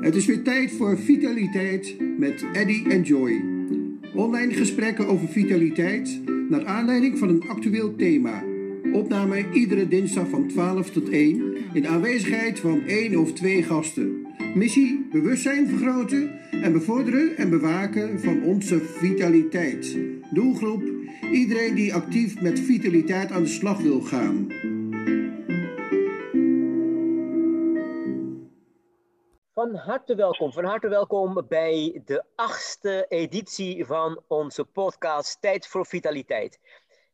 Het is weer tijd voor Vitaliteit met Eddy en Joy. Online gesprekken over vitaliteit naar aanleiding van een actueel thema. Opname iedere dinsdag van 12 tot 1 in aanwezigheid van één of twee gasten. Missie bewustzijn vergroten en bevorderen en bewaken van onze vitaliteit. Doelgroep iedereen die actief met vitaliteit aan de slag wil gaan. Van harte welkom, van harte welkom bij de achtste editie van onze podcast Tijd voor Vitaliteit.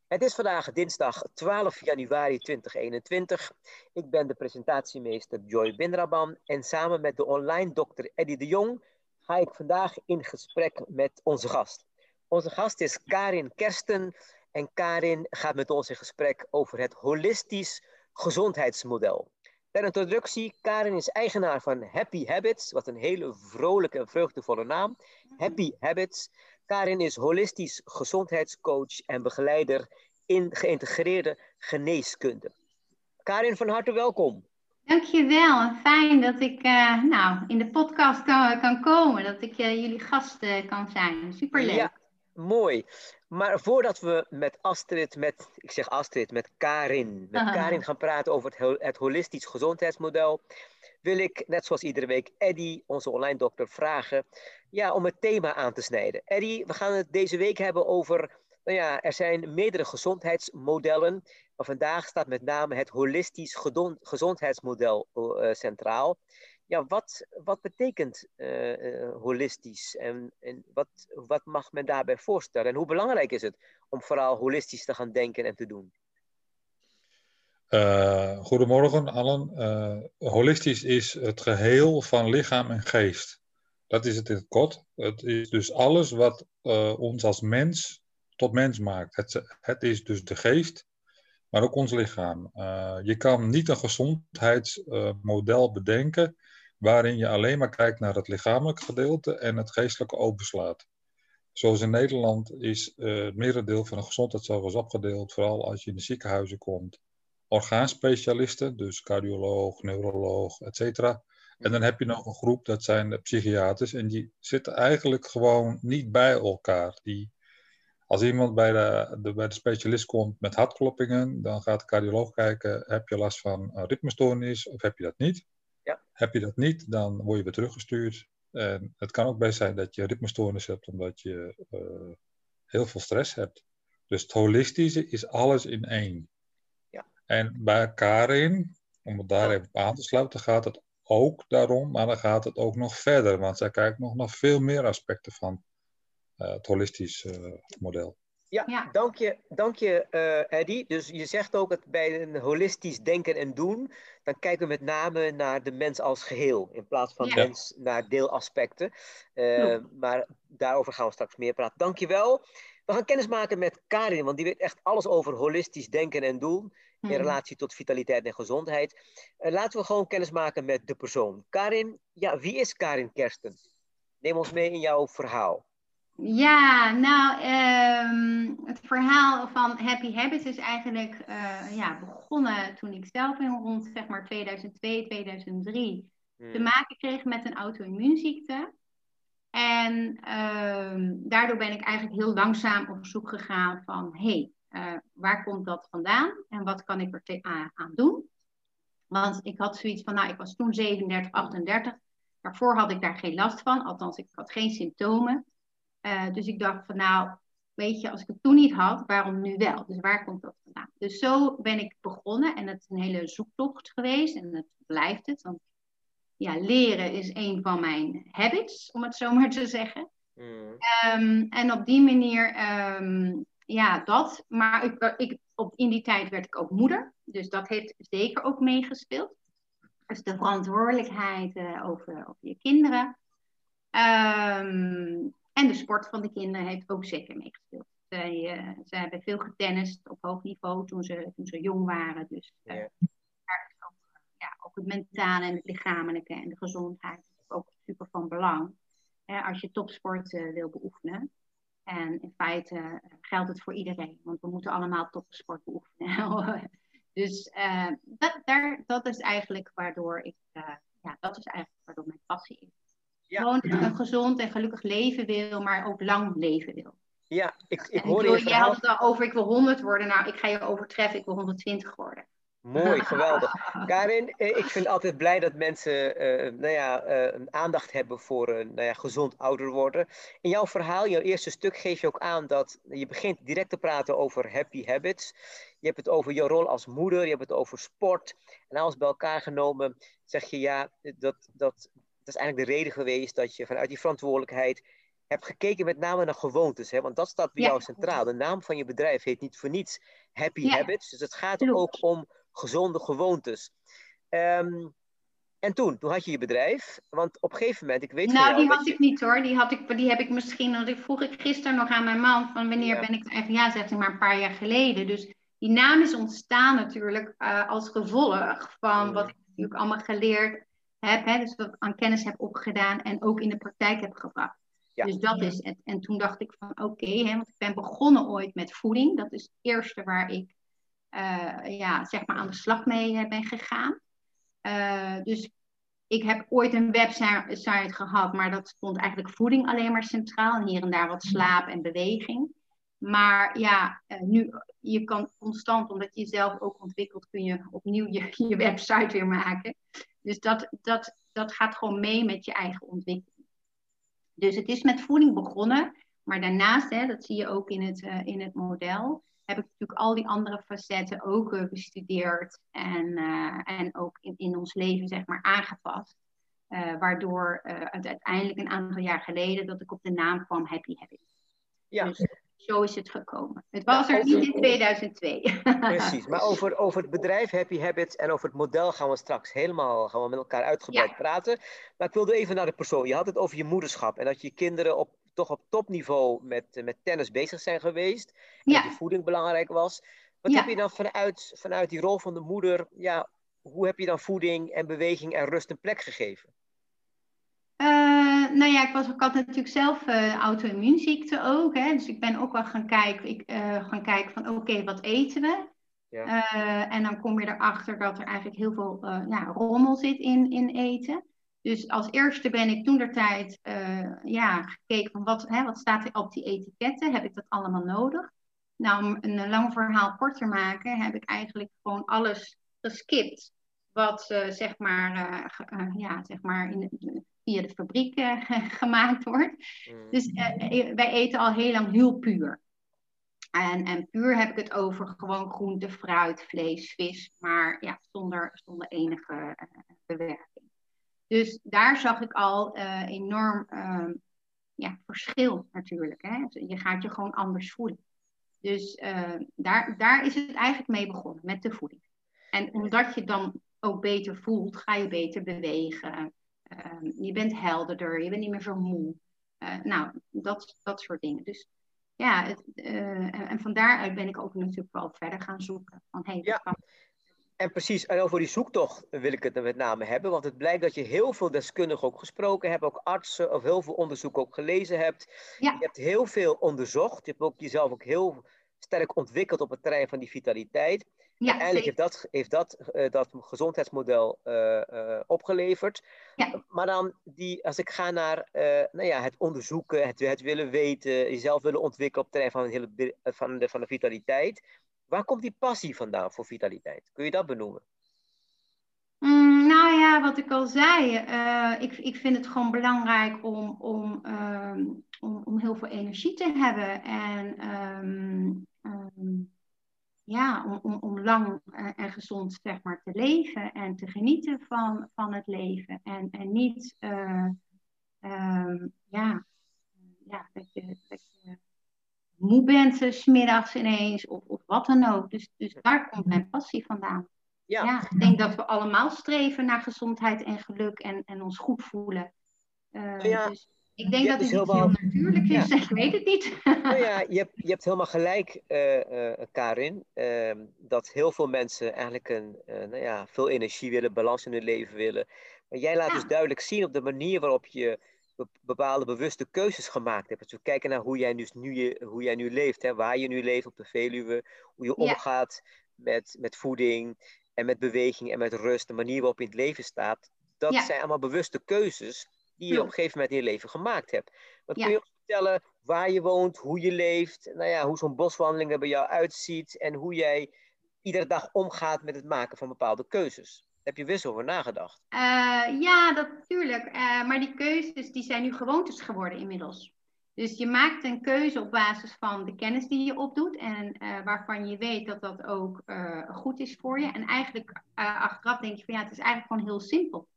Het is vandaag dinsdag 12 januari 2021. Ik ben de presentatiemeester Joy Binraban en samen met de online dokter Eddie de Jong ga ik vandaag in gesprek met onze gast. Onze gast is Karin Kersten en Karin gaat met ons in gesprek over het holistisch gezondheidsmodel. Ter introductie, Karin is eigenaar van Happy Habits, wat een hele vrolijke en vreugdevolle naam. Happy Habits. Karin is holistisch gezondheidscoach en begeleider in geïntegreerde geneeskunde. Karin, van harte welkom. Dankjewel. Fijn dat ik uh, nou, in de podcast kan, kan komen. Dat ik uh, jullie gast uh, kan zijn. Superleuk. Ja, mooi. Maar voordat we met Astrid, met, ik zeg Astrid, met Karin, met Karin gaan praten over het, het holistisch gezondheidsmodel, wil ik, net zoals iedere week, Eddy, onze online dokter, vragen ja, om het thema aan te snijden. Eddy, we gaan het deze week hebben over, nou ja, er zijn meerdere gezondheidsmodellen, maar vandaag staat met name het holistisch gezondheidsmodel uh, centraal ja, wat, wat betekent uh, holistisch en, en wat, wat mag men daarbij voorstellen? En hoe belangrijk is het om vooral holistisch te gaan denken en te doen? Uh, goedemorgen allen. holistisch is het geheel van lichaam en geest. Dat is het in het kort. Het is dus alles wat ons als mens tot mens maakt. Het, het is dus de geest, maar ook ons lichaam. je kan niet een gezondheidsmodel bedenken waarin je alleen maar kijkt naar het lichamelijke gedeelte en het geestelijke overslaat. Zoals in Nederland is uh, het merendeel van de gezondheidszorg opgedeeld, vooral als je in de ziekenhuizen komt. Orgaanspecialisten, dus cardioloog, neuroloog, etc. En dan heb je nog een groep, dat zijn de psychiaters, en die zitten eigenlijk gewoon niet bij elkaar. Die, als iemand bij de, de, bij de specialist komt met hartkloppingen, dan gaat de cardioloog kijken, heb je last van ritmestoornis of heb je dat niet? Ja. Heb je dat niet, dan word je weer teruggestuurd. En het kan ook best zijn dat je ritmestoornis hebt omdat je uh, heel veel stress hebt. Dus het holistische is alles in één. Ja. En bij elkaar in, om het daar even op aan te sluiten, gaat het ook daarom, maar dan gaat het ook nog verder. Want zij kijkt nog naar veel meer aspecten van uh, het holistisch uh, model. Ja, dank je, dank je uh, Eddie. Dus je zegt ook dat bij een holistisch denken en doen, dan kijken we met name naar de mens als geheel, in plaats van mens naar deelaspecten. Uh, maar daarover gaan we straks meer praten. Dank je wel. We gaan kennis maken met Karin, want die weet echt alles over holistisch denken en doen in hmm. relatie tot vitaliteit en gezondheid. Uh, laten we gewoon kennis maken met de persoon. Karin, ja, wie is Karin Kersten? Neem ons mee in jouw verhaal. Ja, nou, um, het verhaal van Happy Habits is eigenlijk uh, ja, begonnen toen ik zelf in rond zeg maar 2002, 2003 hmm. te maken kreeg met een auto-immuunziekte. En um, daardoor ben ik eigenlijk heel langzaam op zoek gegaan van, hé, hey, uh, waar komt dat vandaan en wat kan ik er aan doen? Want ik had zoiets van, nou, ik was toen 37, 38. Daarvoor had ik daar geen last van, althans, ik had geen symptomen. Uh, dus ik dacht van nou, weet je, als ik het toen niet had, waarom nu wel? Dus waar komt dat vandaan? Dus zo ben ik begonnen en het is een hele zoektocht geweest en het blijft het. Want ja, leren is een van mijn habits, om het zo maar te zeggen. Mm. Um, en op die manier, um, ja, dat. Maar ik, ik, op, in die tijd werd ik ook moeder, dus dat heeft zeker ook meegespeeld. Dus de verantwoordelijkheid uh, over, over je kinderen. Sport van de kinderen heeft ook zeker meegespeeld. Zij, uh, zij hebben veel getennist op hoog niveau toen ze, toen ze jong waren. Dus uh, ook, ja, ook het mentale en het lichamelijke en de gezondheid is ook super van belang. als je topsport uh, wil beoefenen. En in feite geldt het voor iedereen, want we moeten allemaal topsport beoefenen. dus dat, daar, dat is eigenlijk waardoor ik ja, dat is eigenlijk waardoor mijn passie is. Gewoon een gezond en gelukkig leven wil, maar ook lang leven wil. Ja, ik, ik hoor je Jij had het al over, ik wil 100 worden. Nou, ik ga je overtreffen, ik wil 120 worden. Mooi, geweldig. Karin, eh, ik vind altijd blij dat mensen uh, nou ja, uh, een aandacht hebben voor uh, nou ja, gezond ouder worden. In jouw verhaal, jouw eerste stuk, geef je ook aan dat je begint direct te praten over happy habits. Je hebt het over je rol als moeder, je hebt het over sport. En alles bij elkaar genomen zeg je ja, dat, dat, dat is eigenlijk de reden geweest dat je vanuit die verantwoordelijkheid hebt gekeken met name naar gewoontes. Hè? Want dat staat bij jou centraal. De naam van je bedrijf heet niet voor niets Happy Habits. Dus het gaat ook om gezonde gewoontes. Ehm, en toen, toen had je je bedrijf, want op een gegeven moment, ik weet Nou, die had ik niet hoor. Die, had ik, die heb ik misschien, want ik vroeg ik gisteren nog aan mijn man van wanneer ben ik eigenlijk, ja, zegt hij maar een paar jaar geleden. Dus die naam is ontstaan natuurlijk uh, als gevolg van wat ik natuurlijk allemaal geleerd heb, hè, dus wat ik aan kennis heb opgedaan en ook in de praktijk heb gebracht. Ja. Dus dat is het. En toen dacht ik van oké, okay, want ik ben begonnen ooit met voeding. Dat is het eerste waar ik uh, ja, zeg maar aan de slag mee uh, ben gegaan. Uh, dus ik heb ooit een website gehad, maar dat stond eigenlijk voeding alleen maar centraal. En hier en daar wat slaap en beweging. Maar ja, nu, je kan constant, omdat je jezelf ook ontwikkelt, kun je opnieuw je, je website weer maken. Dus dat, dat, dat gaat gewoon mee met je eigen ontwikkeling. Dus het is met voeding begonnen. Maar daarnaast, hè, dat zie je ook in het, uh, in het model, heb ik natuurlijk al die andere facetten ook uh, bestudeerd en, uh, en ook in, in ons leven zeg maar aangepast. waardoor het uiteindelijk een aantal jaar geleden dat ik op de naam kwam Happy Habits. Ja. Dus zo is het gekomen. Het was er niet in 2002. Precies, maar over, over het bedrijf Happy Habits en over het model gaan we straks helemaal gaan we met elkaar uitgebreid ja. praten. Maar ik wilde even naar de persoon. Je had het over je moederschap en dat je kinderen op, toch op topniveau met, met tennis bezig zijn geweest. En ja. dat je voeding belangrijk was. Wat heb je dan vanuit, vanuit die rol van de moeder, ja, hoe heb je dan voeding en beweging en rust een plek gegeven? Uh, nou ja, ik, was, ik had natuurlijk zelf uh, auto-immuunziekte ook. Hè, dus ik ben ook wel gaan kijken, ik, uh, gaan kijken van oké, okay, wat eten we? Ja. en dan kom je erachter dat er eigenlijk heel veel ja, rommel zit in, in eten. Dus als eerste ben ik toen der tijd ja, gekeken van wat, hè, wat staat er op die etiketten? Heb ik dat allemaal nodig? Nou, om een lang verhaal kort te maken, heb ik eigenlijk gewoon alles geskipt. Wat zeg maar, ja, zeg maar in de, via de fabriek uh, gemaakt wordt. Mm. Dus uh, wij eten al heel lang heel puur. En, en puur heb ik het over gewoon groente, fruit, vlees, vis, maar ja, zonder, zonder enige bewerking. Dus daar zag ik al enorm ehm, ja, verschil natuurlijk. Hè? Je gaat je gewoon anders voelen. Dus daar, daar is het eigenlijk mee begonnen, met de voeding. En omdat je dan ook beter voelt, ga je beter bewegen. Ehm, je bent helderder, je bent niet meer zo moe. Uh, nou, dat, dat soort dingen. Dus ja, het, uh, en van daaruit ben ik ook natuurlijk wel verder gaan zoeken. Van, hey, ja. Kan... En precies, en over die zoektocht wil ik het met name hebben, want het blijkt dat je heel veel deskundigen ook gesproken hebt, ook artsen of heel veel onderzoek ook gelezen hebt. Ja. Je hebt heel veel onderzocht, je hebt ook jezelf ook heel sterk ontwikkeld op het terrein van die vitaliteit. Ja, Uiteindelijk heeft dat, heeft dat, uh, dat gezondheidsmodel uh, uh, opgeleverd. Ja. Maar dan, die, als ik ga naar nou ja, het onderzoeken, het, het willen weten, jezelf willen ontwikkelen op het terrein van, de, hele, van, de, van de vitaliteit. Waar komt die passie vandaan voor vitaliteit? Kun je dat benoemen? Mm, nou ja, wat ik al zei, ik, ik vind het gewoon belangrijk om, om, ehm, om, om heel veel energie te hebben. En um, um, ja, om, om, om lang en gezond zeg maar, te leven en te genieten van, van het leven. En, en niet uh, um, ja, ja, dat, je, dat je moe bent uh, smiddags ineens of, of wat dan ook. Dus, dus daar komt mijn passie vandaan. Ja. ja. ik denk dat we allemaal streven naar gezondheid en geluk en, en ons goed voelen. Uh, ja. Dus ik denk dat het heel natuurlijk is, ik weet het niet. nou ja, je hebt, je hebt helemaal gelijk, uh, uh, Karin, uh, dat heel veel mensen eigenlijk een, uh, nou ja, veel energie willen, balans in hun leven willen. Maar jij laat ja. dus duidelijk zien op de manier waarop je bepaalde bewuste keuzes gemaakt hebt. Als we kijken naar hoe jij, dus nu, je, hoe jij nu leeft, hè, waar je nu leeft op de Veluwe, hoe je omgaat met, met voeding en met beweging en met rust, de manier waarop je in het leven staat, dat zijn allemaal bewuste keuzes die je op een gegeven moment in je leven gemaakt hebt. Wat kun je ons vertellen waar je woont, hoe je leeft, nou ja, hoe zo'n boswandeling er bij jou uitziet en hoe jij iedere dag omgaat met het maken van bepaalde keuzes? heb je wist over nagedacht? Uh, ja, natuurlijk. Uh, maar die keuzes die zijn nu gewoontes geworden inmiddels. Dus je maakt een keuze op basis van de kennis die je opdoet en uh, waarvan je weet dat dat ook goed is voor je. En eigenlijk achteraf denk je van ja, het is eigenlijk gewoon heel simpel.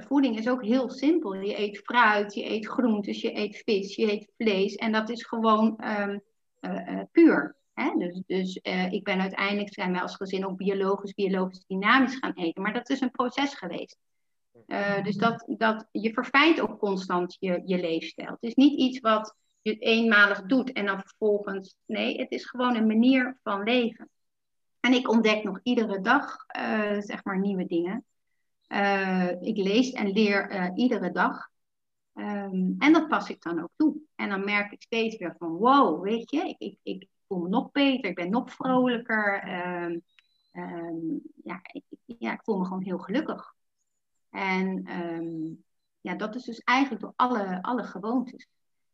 Voeding is ook heel simpel. Je eet fruit, je eet groentes, je eet vis, je eet vlees. En dat is gewoon um, puur. Hè? Dus, dus ik ben uiteindelijk, zijn wij als gezin ook biologisch, biologisch dynamisch gaan eten. Maar dat is een proces geweest. Dus dat, dat, je verfijnt ook constant je, je leefstijl. Het is niet iets wat je eenmalig doet en dan vervolgens. Nee, het is gewoon een manier van leven. En ik ontdek nog iedere dag, zeg maar, nieuwe dingen. Ik lees en leer iedere dag. Um, en dat pas ik dan ook toe. En dan merk ik steeds weer van, wow, weet je, ik, ik, ik, voel me nog beter, ik ben nog vrolijker. Um, um, ja, ik, ja, ik voel me gewoon heel gelukkig. En ja, dat is dus eigenlijk door alle, alle gewoontes.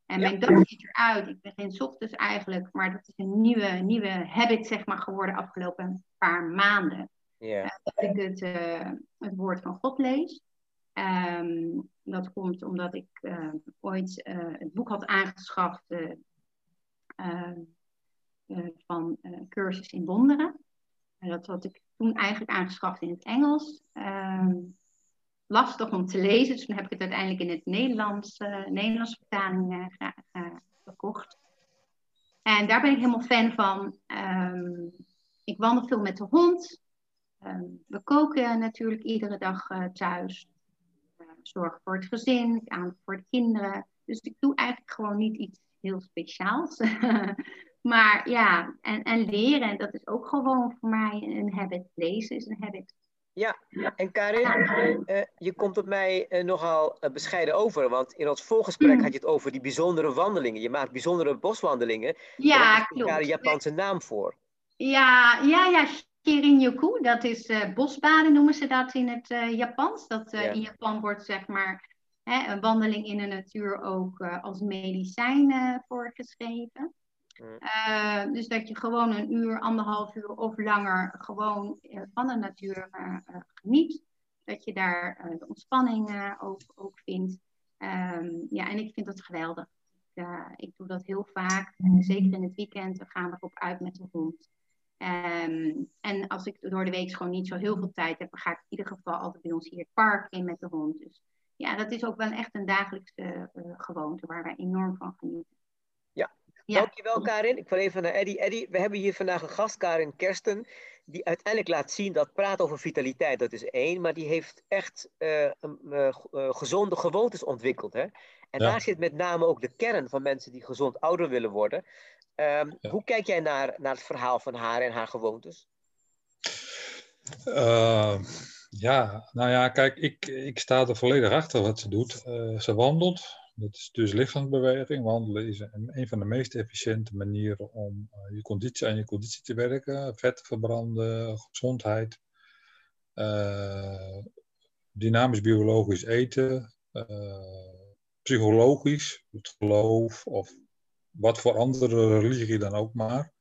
En mijn dag ziet eruit. Ik begin ochtends eigenlijk, maar dat is een nieuwe, nieuwe habit zeg maar, geworden afgelopen paar maanden. Yeah. dat ik het, uh, het woord van God lees. Um, dat komt omdat ik uh, ooit het boek had aangeschaft. Eh, van cursus in wonderen. dat had ik toen eigenlijk aangeschaft in het Engels. Uh, lastig om te lezen, dus toen heb ik het uiteindelijk in het Nederlands, Nederlandse vertaling gekocht. En daar ben ik helemaal fan van. Ik wandel veel met de hond. Um, we koken natuurlijk iedere dag thuis. zorg voor het gezin, aan voor de kinderen. Dus ik doe eigenlijk gewoon niet iets heel speciaals. Maar ja, en, en leren, dat is ook gewoon voor mij een habit. Lezen is een habit. Ja, en Karin, uh, je komt op mij uh, nogal uh, bescheiden over, want in ons voorgesprek mm. had je het over die bijzondere wandelingen. Je maakt bijzondere boswandelingen. Ja, klopt. Daar een Japanse naam voor. Ja, ja, ja. Shirin-yoku, dat is bosbaden noemen ze dat in het Japans. Dat ja. in Japan wordt zeg maar hè, een wandeling in de natuur ook als medicijn voorgeschreven. Uh, dus dat je gewoon een uur, anderhalf uur of langer gewoon uh, van de natuur uh, geniet. Dat je daar de ontspanning ook, ook vindt. Um, ja, en ik vind dat geweldig. ik doe dat heel vaak. zeker in het weekend dan gaan we erop uit met de hond. Um, en als ik door de week gewoon niet zo heel veel tijd heb, dan ga ik in ieder geval altijd bij ons hier het park in met de hond. Dus ja, dat is ook wel echt een dagelijkse gewoonte waar wij enorm van genieten. Ja. Dankjewel Karin. Ik wil even naar Eddie. Eddie, we hebben hier vandaag een gast, Karin Kersten, die uiteindelijk laat zien dat praten over vitaliteit, dat is één, maar die heeft echt uh, uh, gezonde gewoontes ontwikkeld. Hè? En daar zit met name ook de kern van mensen die gezond ouder willen worden. Um, ja. Hoe kijk jij naar, naar het verhaal van haar en haar gewoontes? ja, nou ja, kijk, ik, ik sta er volledig achter wat ze doet. ze wandelt, dat is dus lichaamsbeweging. Wandelen is een, een van de meest efficiënte manieren om uh, je conditie aan je conditie te werken. Vet verbranden, gezondheid. Uh, dynamisch biologisch eten. Psychologisch, het geloof of wat voor andere religie dan ook maar.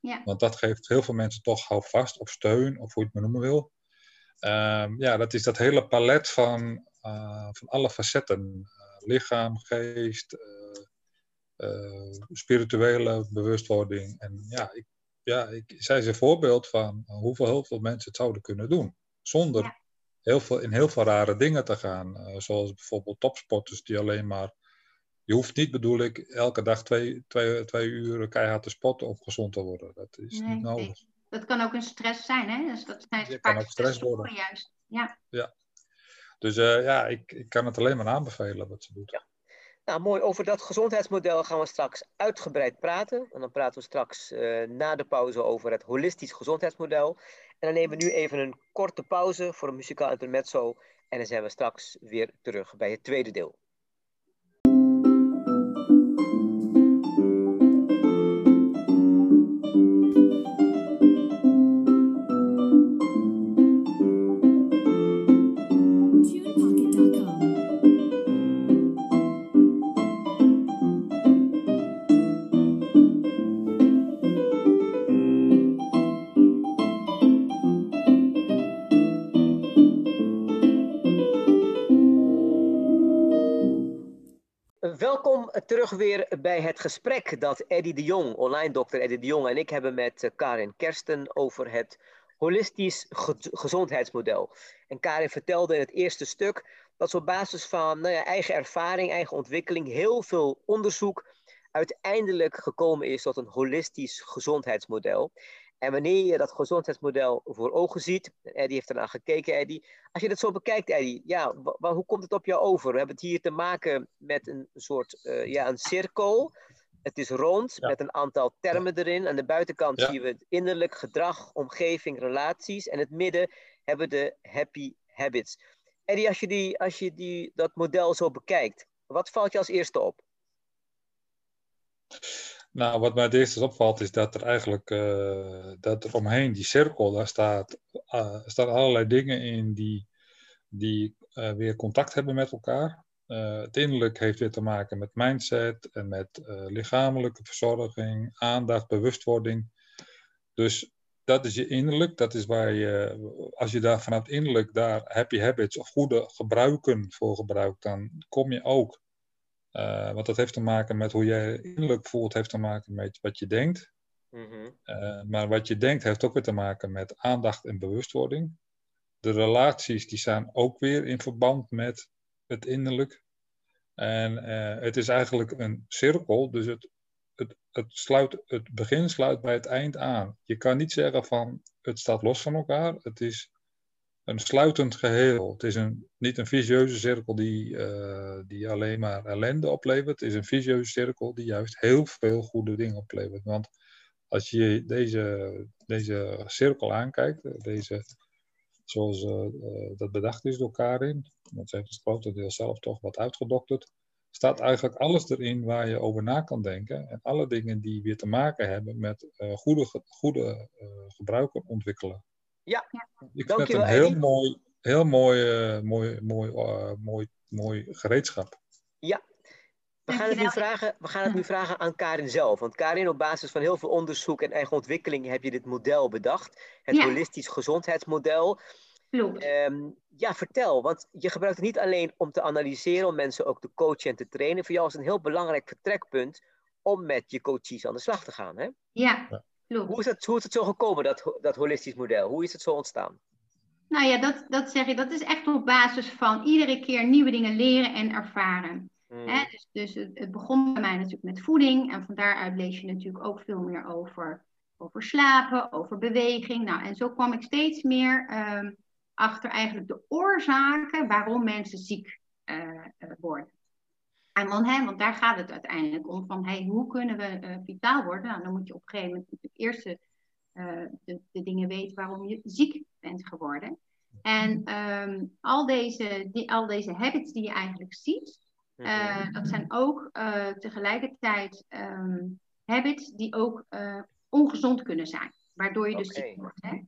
Ja. Want dat geeft heel veel mensen toch houvast of steun, of hoe je het maar noemen wil. Uh, ja, dat is dat hele palet van, uh, van alle facetten lichaam, geest, uh, uh, spirituele bewustwording. En ja, ik, ja ik, zij is een voorbeeld van hoeveel heel veel mensen het zouden kunnen doen. Zonder heel veel, in heel veel rare dingen te gaan. Zoals bijvoorbeeld topsporters die alleen maar. Je hoeft niet, bedoel ik, elke dag twee, twee, twee uur keihard te sporten om gezond te worden. Dat is nee, niet nodig. Nee. Dat kan ook een stress zijn, hè? Dus dat zijn je kan ook stress worden. Juist. Ja. ja. Dus uh, ja, ik, ik kan het alleen maar aanbevelen wat ze doet. Ja. Nou, mooi. Over dat gezondheidsmodel gaan we straks uitgebreid praten. En dan praten we straks uh, na de pauze over het holistisch gezondheidsmodel. En dan nemen we nu even een korte pauze voor een muzikaal intermezzo. En dan zijn we straks weer terug bij het tweede deel. Welkom terug weer bij het gesprek dat Eddie de Jong, online dokter Eddie de Jong en ik hebben met eh, Karin Kersten over het holistisch gezondheidsmodel. En Karin vertelde in het eerste stuk dat ze op basis van nou ja, eigen ervaring, eigen ontwikkeling, heel veel onderzoek uiteindelijk gekomen is tot een holistisch gezondheidsmodel. En wanneer je dat gezondheidsmodel voor ogen ziet, Eddie heeft ernaar gekeken, Eddie. Als je dat zo bekijkt, Eddie, ja, hoe komt het op jou over? We hebben het hier te maken met een soort, uh, ja, een cirkel. Het is rond, met een aantal termen erin. Aan de buitenkant zien we het innerlijk gedrag, omgeving, relaties. En het midden hebben we de happy habits. Eddie, als je, die, als je die, dat model zo bekijkt, wat valt je als eerste op? Nou, wat mij het eerste opvalt is dat er eigenlijk uh, dat er omheen die cirkel, daar staat, uh, staan allerlei dingen in die, die uh, weer contact hebben met elkaar. het innerlijk heeft weer te maken met mindset en met lichamelijke verzorging, aandacht, bewustwording. Dus dat is je innerlijk, dat is waar je, als je daar vanuit innerlijk daar happy habits of goede gebruiken voor gebruikt, dan kom je ook uh, want dat heeft te maken met hoe jij innerlijk voelt, heeft te maken met wat je denkt. Mm maar wat je denkt heeft ook weer te maken met aandacht en bewustwording. De relaties die staan ook weer in verband met het innerlijk. En uh, het is eigenlijk een cirkel, dus het, het, het, sluit, het begin sluit bij het eind aan. Je kan niet zeggen van het staat los van elkaar. Het is een sluitend geheel. Het is een, niet een vicieuze cirkel die, uh, die alleen maar ellende oplevert. Het is een vicieuze cirkel die juist heel veel goede dingen oplevert. Want als je deze, deze cirkel aankijkt, deze, zoals uh, dat bedacht is door Karin, want ze heeft het grotendeel zelf toch wat uitgedokterd, staat eigenlijk alles erin waar je over na kan denken. En alle dingen die weer te maken hebben met goede, goede gebruiken ontwikkelen. Ja, ik vind het een heel mooi, heel mooi, uh, mooi, mooi, uh, mooi, mooi gereedschap. Ja, we gaan, het nu vragen, we gaan het nu vragen aan Karin zelf. Want Karin, op basis van heel veel onderzoek en eigen ontwikkeling heb je dit model bedacht. Het ja. holistisch gezondheidsmodel. Klopt. Um, ja, vertel. Want je gebruikt het niet alleen om te analyseren, om mensen ook te coachen en te trainen. Voor jou is het een heel belangrijk vertrekpunt om met je coaches aan de slag te gaan. Hè? Ja. Hoe is, het, hoe is het zo gekomen, dat, dat holistisch model? Hoe is het zo ontstaan? Nou ja, dat, dat zeg je, dat is echt op basis van iedere keer nieuwe dingen leren en ervaren. Hmm. Dus, dus het, begon bij mij natuurlijk met voeding. En van daaruit lees je natuurlijk ook veel meer over, over slapen, over beweging. Nou, en zo kwam ik steeds meer um, achter eigenlijk de oorzaken waarom mensen ziek uh, worden. En hè, want daar gaat het uiteindelijk om. Van hey, hoe kunnen we uh, vitaal worden? Nou, dan moet je op een gegeven moment natuurlijk eerst uh, de, de, dingen weten waarom je ziek bent geworden. En um, al, deze, die, al deze habits die je eigenlijk ziet, uh, dat zijn ook tegelijkertijd um, habits die ook ongezond kunnen zijn. Waardoor je dus okay. ziek wordt. Hè?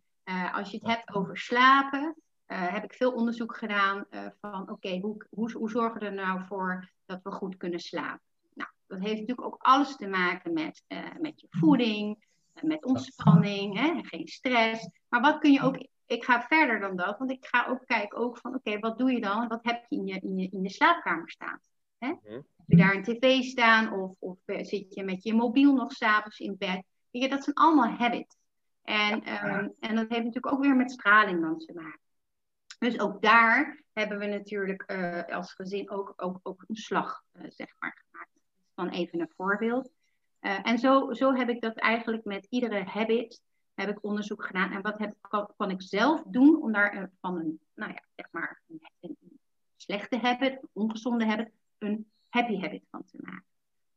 als je het hebt over slapen, uh, heb ik veel onderzoek gedaan uh, van oké, okay, hoe, hoe, hoe zorgen we er nou voor dat we goed kunnen slapen? Nou, dat heeft natuurlijk ook alles te maken met, uh, met je voeding, met ontspanning, hè, geen stress. Maar wat kun je ook, ik ga verder dan dat, want ik ga ook kijken ook van oké, okay, wat doe je dan? Wat heb je in je, in je, in je slaapkamer staan? Hè? Mhm. Heb je daar een tv staan of, of zit je met je mobiel nog s'avonds in bed? Je, dat zijn allemaal habits. En, um, en dat heeft natuurlijk ook weer met straling dan te maken. Dus ook daar hebben we natuurlijk uh, als gezin ook, ook, ook een slag uh, zeg maar, gemaakt. Van even een voorbeeld. Uh, en zo, zo heb ik dat eigenlijk met iedere habit heb ik onderzoek gedaan. En wat heb, kan, kan ik zelf doen om daar van een, nou ja, zeg maar, een, een, slechte habit, een ongezonde habit, een happy habit van te maken.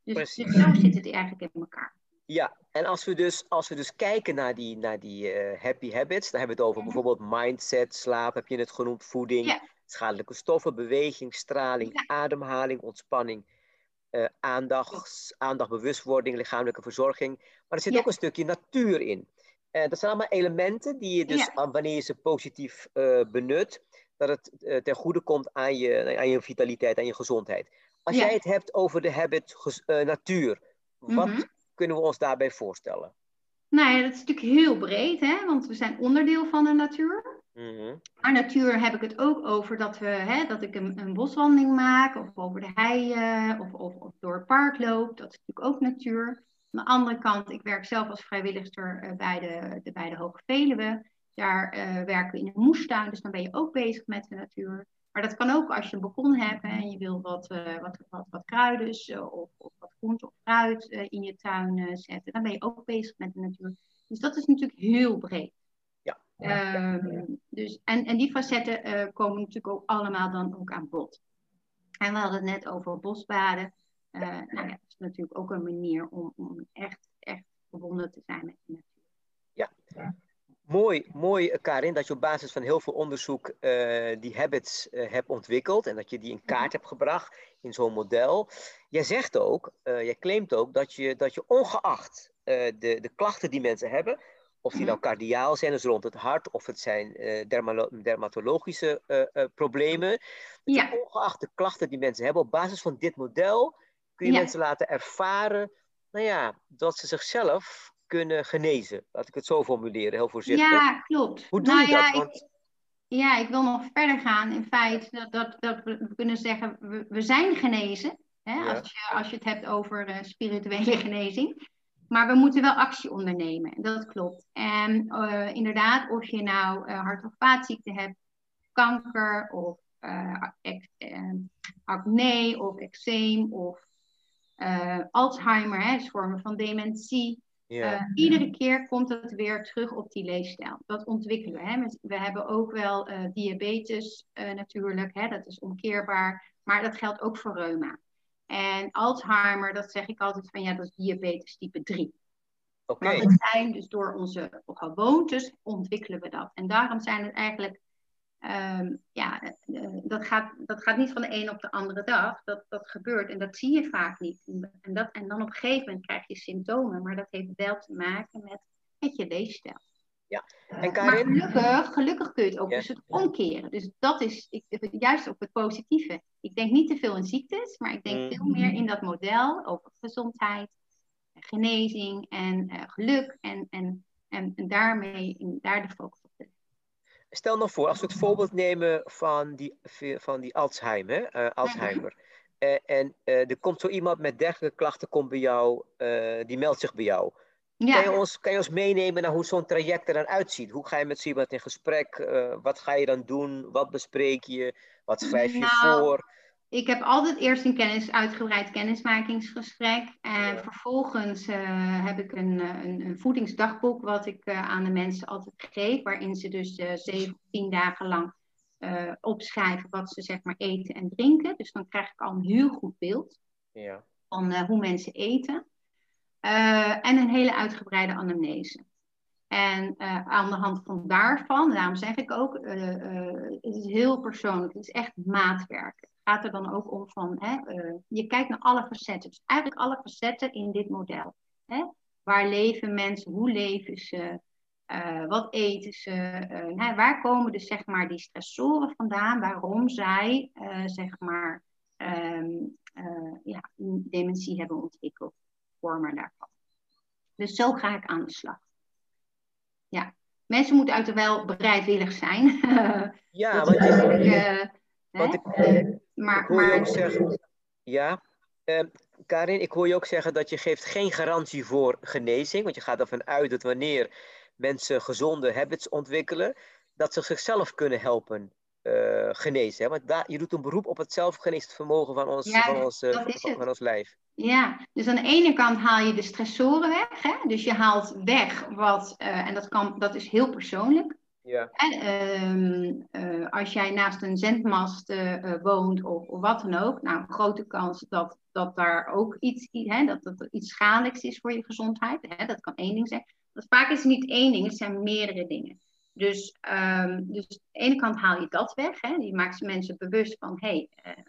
Dus, dus zo zit het eigenlijk in elkaar. Ja, en als we dus, als we dus kijken naar die, naar die uh, happy habits, dan hebben we het over bijvoorbeeld mindset, slaap, heb je het genoemd, voeding, ja. schadelijke stoffen, beweging, straling, ja. ademhaling, ontspanning, uh, aandacht, aandacht, bewustwording, lichamelijke verzorging. Maar er zit ja. ook een stukje natuur in. Uh, dat zijn allemaal elementen die je dus, wanneer je ze positief benut, dat het ten goede komt aan je, aan je vitaliteit, aan je gezondheid. Als jij het hebt over de habit natuur, wat -hmm kunnen we ons daarbij voorstellen? Nou ja, dat is natuurlijk heel breed, hè? want we zijn onderdeel van de natuur. Mhm. Maar natuur heb ik het ook over dat, we, hè, dat ik een, een boswandeling maak, of over de hei, of, of, of, door het park loop. Dat is natuurlijk ook natuur. Aan de andere kant, ik werk zelf als vrijwilligster uh, bij, de, de, bij de Hoge Veluwe. Daar uh, werken we in een moestuin, dus dan ben je ook bezig met de natuur. Maar dat kan ook als je een balkon hebt en je wil wat, uh, wat, wat, wat kruiden of, of, wat groente of fruit in je tuin zetten. Dan ben je ook bezig met de natuur. Dus dat is natuurlijk heel breed. Um, dus, en, en die facetten uh, komen natuurlijk ook allemaal dan ook aan bod. En we hadden het net over bosbaden. Uh, nou ja, dat is natuurlijk ook een manier om, om echt, echt verbonden te zijn met de natuur. Ja, mooi, mooi Karin, dat je op basis van heel veel onderzoek uh, die habits hebt ontwikkeld en dat je die in kaart hebt gebracht in zo'n model. Jij zegt ook, jij claimt ook dat je, dat je ongeacht de, de klachten die mensen hebben, of die nou cardiaal zijn, dus rond het hart, of het zijn dermatologische problemen. Ja. ongeacht de klachten die mensen hebben, op basis van dit model kun je mensen laten ervaren nou ja, dat ze zichzelf kunnen genezen. Laat ik het zo formuleren, heel voorzichtig. Ja, klopt. Hoe doe nou, je dat? Want... Ik, ja, ik wil nog verder gaan. In feite, dat, dat, dat we kunnen zeggen, we, we zijn genezen. Hè? Ja. Als, je, als je het hebt over spirituele genezing. Maar we moeten wel actie ondernemen. Dat klopt. En uh, inderdaad, of je nou uh, hart- of vaatziekte hebt, kanker of acne of eczeem of Alzheimer, hè, dus vormen van dementie. Yeah. iedere keer komt het weer terug op die leefstijl. Dat ontwikkelen we. Hè. We hebben ook wel diabetes natuurlijk, hè, dat is omkeerbaar. Maar dat geldt ook voor reuma. En Alzheimer, dat zeg ik altijd van ja, dat is diabetes type 3. Oké. Okay. het zijn dus door onze gewoontes ontwikkelen we dat. En daarom zijn het eigenlijk, um, ja, uh, dat, gaat, dat gaat niet van de een op de andere dag. Dat, dat gebeurt en dat zie je vaak niet. En, dat, en dan op een gegeven moment krijg je symptomen, maar dat heeft wel te maken met, met je leefstijl. Ja. En Karin? Maar gelukkig, gelukkig kun je het ook ja. dus het omkeren. Dus dat is ik, juist ook het positieve. Ik denk niet te veel in ziektes, maar ik denk mm. veel meer in dat model over gezondheid, genezing en uh, geluk. En, en, en, en daarmee in, daar de focus op Stel nog voor, als we het voorbeeld nemen van die, van die Alzheimer. Uh, Alzheimer. Uh, en er komt zo iemand met dergelijke klachten komt bij jou, die meldt zich bij jou. Ja. Kan, je ons, kan je ons meenemen naar hoe zo'n traject er dan uitziet? Hoe ga je met zo iemand in gesprek? Wat ga je dan doen? Wat bespreek je? Wat schrijf je nou, voor? Ik heb altijd eerst een kennis, uitgebreid kennismakingsgesprek. En vervolgens uh, heb ik een, een, een, voedingsdagboek wat ik uh, aan de mensen altijd geef. Waarin ze dus zeven, tien dagen lang opschrijven wat ze zeg maar eten en drinken. Dus dan krijg ik al een heel goed beeld ja. van hoe mensen eten. Uh, en een hele uitgebreide anamnese. En uh, aan de hand van daarvan, daarom zeg ik ook, uh, het is heel persoonlijk, het is echt maatwerk. Gaat er dan ook om van, hè, je kijkt naar alle facetten, dus eigenlijk alle facetten in dit model. Hè? Waar leven mensen, hoe leven ze, wat eten ze, nou, waar komen dus zeg maar die stressoren vandaan, waarom zij zeg maar um, ja, dementie hebben ontwikkeld vormen daarvan. Dus zo ga ik aan de slag. Ja, mensen moeten uiteraard wel bereidwillig zijn. Ja, want, je, want ik, maar, ik hoor maar, je ook zeggen. Ja, uh, Karin, ik hoor je ook zeggen dat je geeft geen garantie voor genezing. Want je gaat ervan uit dat wanneer mensen gezonde habits ontwikkelen, dat ze zichzelf kunnen helpen uh, genezen. Hè? Want daar, je doet een beroep op het zelfgeneesd vermogen van ons, ja, van, ons, uh, van, van, ons lijf. Ja, dus aan de ene kant haal je de stressoren weg. Hè? Dus je haalt weg wat, uh, en dat, kan, dat is heel persoonlijk. En, als jij naast een zendmast woont of, of, wat dan ook, nou, grote kans dat, dat daar ook iets, dat, dat iets schadelijks is voor je gezondheid. Dat kan één ding zijn. Want vaak is het niet één ding, het zijn meerdere dingen. Dus, um, dus aan de ene kant haal je dat weg. Hè? Je maakt mensen bewust van, hé, hey,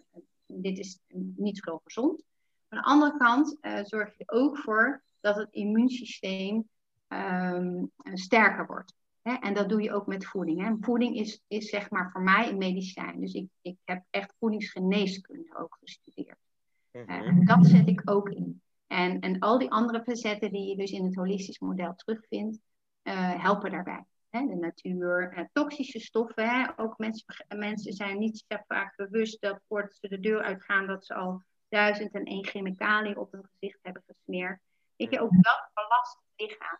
dit is niet zo gezond. Aan de andere kant zorg je ook voor dat het immuunsysteem um, sterker wordt. Hè? En dat doe je ook met voeding. Hè? Voeding is, is zeg maar voor mij een medicijn. Dus ik, ik heb echt voedingsgeneeskunde ook gestudeerd. Mm -hmm. uh, dat zet ik ook in. En, en al die andere facetten die je dus in het holistisch model terugvindt, helpen daarbij. hè, de natuur, eh, toxische stoffen. Hè. Ook mensen, mensen zijn niet zo vaak bewust dat voordat ze de deur uitgaan, dat ze al duizend en één chemicaliën op hun gezicht hebben gesmeerd. Weet je, ook dat belast het lichaam.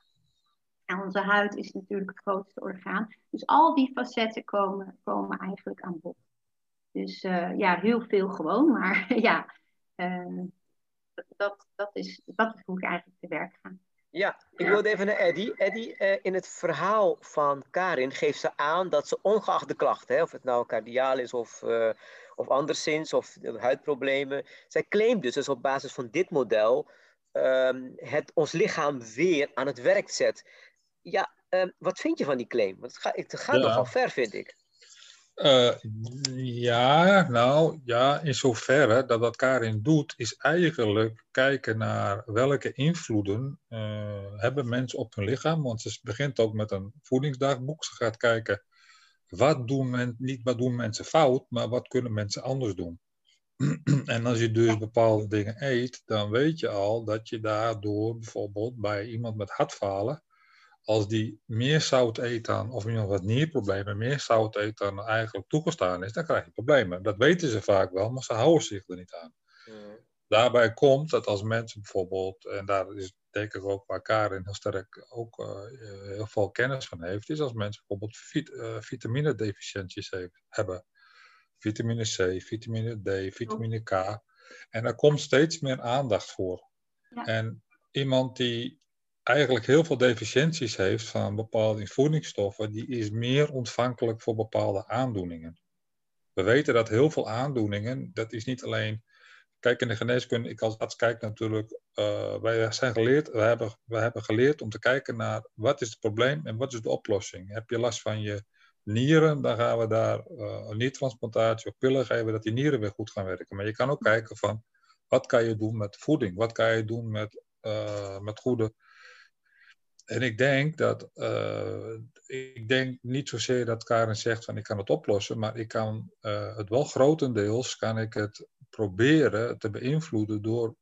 En onze huid is natuurlijk het grootste orgaan. Dus al die facetten komen, komen eigenlijk aan bod. Dus uh, ja, heel veel gewoon, maar ja, uh, dat, dat, is, dat is hoe ik eigenlijk te werk ga. Ja, ik wilde even naar Eddy. Eddy, uh, in het verhaal van Karin geeft ze aan dat ze ongeacht de klachten, of het nou cardiaal is of, of anderszins, of huidproblemen, zij claimt dus, dus op basis van dit model um, het ons lichaam weer aan het werk zet. Ja, um, wat vind je van die claim? Want het gaat, het gaat ja. nogal ver, vind ik. Uh, ja, nou ja, in zoverre dat wat Karin doet, is eigenlijk kijken naar welke invloeden uh, hebben mensen op hun lichaam. Want ze begint ook met een voedingsdagboek. Ze gaat kijken wat doen men, niet wat doen mensen fout, maar wat kunnen mensen anders doen. en als je dus bepaalde dingen eet, dan weet je al dat je daardoor bijvoorbeeld bij iemand met hartfalen als die meer zout eet dan, of iemand wat nierproblemen, meer zout eet dan eigenlijk toegestaan is, dan krijg je problemen. Dat weten ze vaak wel, maar ze houden zich er niet aan. Mm. Daarbij komt dat als mensen bijvoorbeeld, en daar is denk ik ook waar Karin heel sterk ook uh, heel veel kennis van heeft, is als mensen bijvoorbeeld vit, uh, vitamine-deficiënties hebben. Vitamine C, vitamine D, vitamine K. En daar komt steeds meer aandacht voor. Ja. En iemand die eigenlijk heel veel deficiënties heeft van bepaalde voedingsstoffen, die is meer ontvankelijk voor bepaalde aandoeningen. We weten dat heel veel aandoeningen, dat is niet alleen. Kijk, in de geneeskunde, ik als arts kijk natuurlijk, uh, wij zijn geleerd, we hebben, we hebben geleerd om te kijken naar wat is het probleem en wat is de oplossing. Heb je last van je nieren, dan gaan we daar uh, een niertransplantatie of pillen geven dat die nieren weer goed gaan werken. Maar je kan ook kijken van, wat kan je doen met voeding? Wat kan je doen met, uh, met goede en ik denk dat, uh, ik denk niet zozeer dat Karen zegt van ik kan het oplossen, maar ik kan uh, het wel grotendeels, kan ik het proberen te beïnvloeden door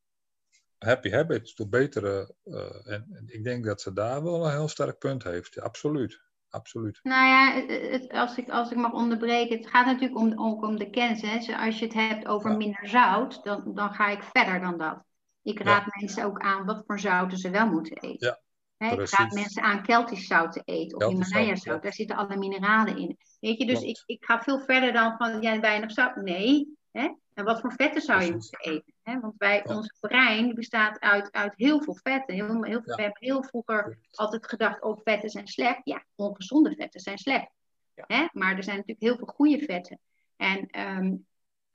happy habits, door betere, uh, en, en, ik denk dat ze daar wel een heel sterk punt heeft, ja, absoluut. Absoluut. Nou ja, het, als, ik, als ik mag onderbreken, het gaat natuurlijk om, ook om de kennis. Hè. Als je het hebt over ja. minder zout, dan, dan ga ik verder dan dat. Ik raad ja. mensen ook aan wat voor zouten ze wel moeten eten. Ja, He, ik raad mensen aan Keltisch zout te eten of Himalaya zout. Daar zitten alle mineralen in. Weet je, dus ik, ik ga veel verder dan van ja, weinig zout. Nee. Hè? En wat voor vetten zou je moeten eten? Hè? Want wij, ja. ons brein bestaat uit, uit heel veel vetten. Heel, heel, ja. We hebben heel vroeger altijd gedacht, oh, vetten zijn slecht. Ja, ongezonde vetten zijn slecht. Hè? Maar er zijn natuurlijk heel veel goede vetten. En um,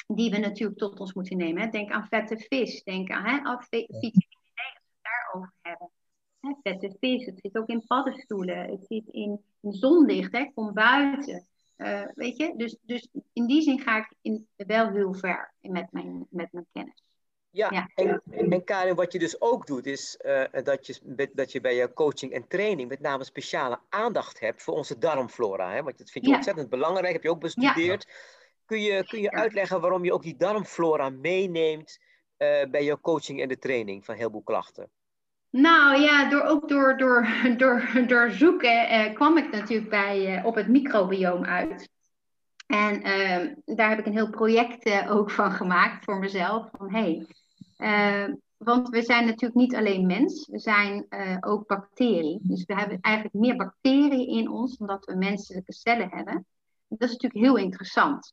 die we natuurlijk tot ons moeten nemen. Hè? Denk aan vette vis. Denk aan hè, vitamine D, als we het daarover hebben. Hè, het zit ook in paddenstoelen, het zit in, in zonlicht, hè, kom buiten. Uh, weet je, dus, dus in die zin ga ik in, wel heel ver met mijn, met mijn kennis. Ja, ja. En, en Karin, wat je dus ook doet, is uh, dat, je, dat je bij je coaching en training met name speciale aandacht hebt voor onze darmflora. Hè? Want dat vind je ja. ontzettend belangrijk, heb je ook bestudeerd. Ja. Kun je, kun je uitleggen waarom je ook die darmflora meeneemt uh, bij je coaching en de training van heel veel klachten? Nou ja, door, ook door, door, door, door zoeken eh, kwam ik natuurlijk bij, eh, op het microbioom uit. En uh, daar heb ik een heel project eh, ook van gemaakt voor mezelf. Van hey, ehm, want we zijn natuurlijk niet alleen mens, we zijn eh, ook bacterie. Dus we hebben eigenlijk meer bacteriën in ons omdat we menselijke cellen hebben. Dat is natuurlijk heel interessant.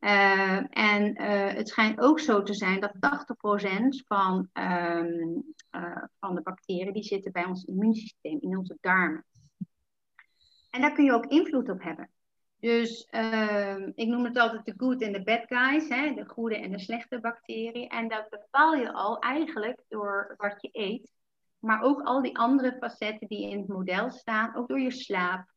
Uh, en uh, het schijnt ook zo te zijn dat 80% van, um, uh, van de bacteriën die zitten bij ons immuunsysteem, in onze darmen. En daar kun je ook invloed op hebben. Dus ehm, ik noem het altijd de good en de bad guys, hè, de goede en de slechte bacteriën. En dat bepaal je al eigenlijk door wat je eet, maar ook al die andere facetten die in het model staan, ook door je slaap,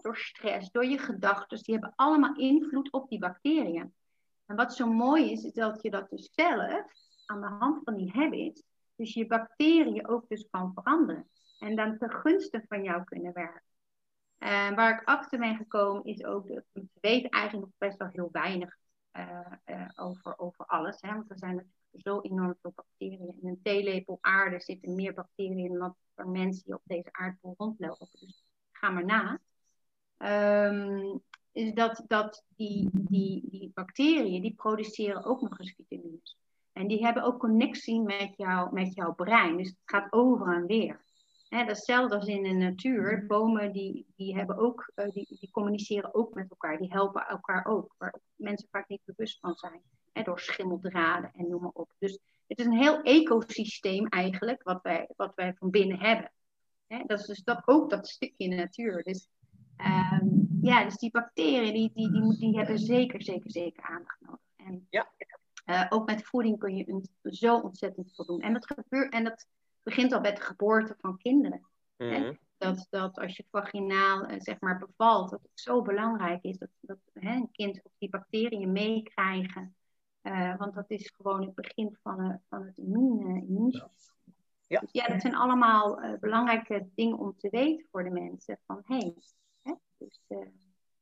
Door stress, door je gedachten, die hebben allemaal invloed op die bacteriën. En wat zo mooi is, is dat je dat dus zelf aan de hand van die habits, dus je bacteriën ook dus kan veranderen. En dan te gunste van jou kunnen werken. En waar ik achter ben gekomen is ook, dat we weten eigenlijk nog best wel heel weinig uh, uh, over, over alles. Hè? Want er zijn natuurlijk zo enorm veel bacteriën. In een theelepel aarde zitten meer bacteriën dan er mensen die op deze aardbol rondlopen. Dus ga maar na. Ehm, is dat, dat die, die, die bacteriën, die produceren ook nog eens vitamines. En die hebben ook connectie met, jou, met jouw brein. Dus het gaat over en weer. Hè, dat is hetzelfde als in de natuur. Bomen die, die, hebben ook, uh, die, die communiceren ook met elkaar. Die helpen elkaar ook. Waar mensen vaak niet bewust van zijn. Door schimmeldraden en noem maar op. Dus het is een heel ecosysteem eigenlijk. Wat wij, wat wij van binnen hebben. Dat is dus dat, ook dat stukje natuur. Dus, um, ja, dus die bacteriën die, die, die, die hebben zeker, zeker, zeker aandacht nodig. En, ja. Uh, ook met voeding kun je zo ontzettend veel doen. En dat, gebeurt, en dat begint al bij de geboorte van kinderen. Mm-hmm. Dat, dat als je vaginaal uh, zeg maar bevalt, dat het zo belangrijk is dat, dat hè, een kind of die bacteriën meekrijgen. Uh, want dat is gewoon het begin van, van het immuun, immuunsysteem. Ja. Dus ja, dat zijn allemaal belangrijke dingen om te weten voor de mensen. Van hé, dus,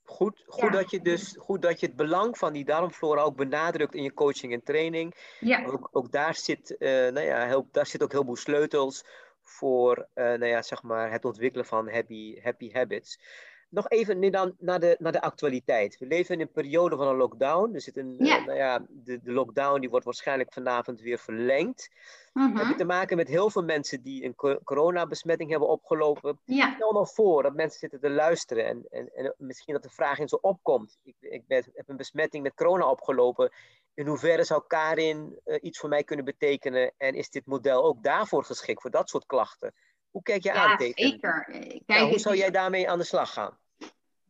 Goed, goed, Ja. dat je dus, goed dat je het belang van die darmflora ook benadrukt in je coaching en training. ja, Ook, ook daar, zit, eh, nou ja, heel, daar zit ook heel veel sleutels voor eh, nou ja, zeg maar het ontwikkelen van happy, happy habits. Nog even nu dan naar de, naar de actualiteit. We leven in een periode van een lockdown. Er zit een, eh, nou ja, de, de lockdown die wordt waarschijnlijk vanavond weer verlengd. mhm, We hebben te maken met heel veel mensen die een co- coronabesmetting hebben opgelopen. ja, Stel nou voor dat mensen zitten te luisteren en, en, en misschien dat de vraag in zo opkomt. Ik, ik ben, heb een besmetting met corona opgelopen. In hoeverre zou Karin eh, iets voor mij kunnen betekenen? En is dit model ook daarvoor geschikt, voor dat soort klachten? Hoe kijk je aan ja zeker. Kijk, hoe zou jij daarmee aan de slag gaan?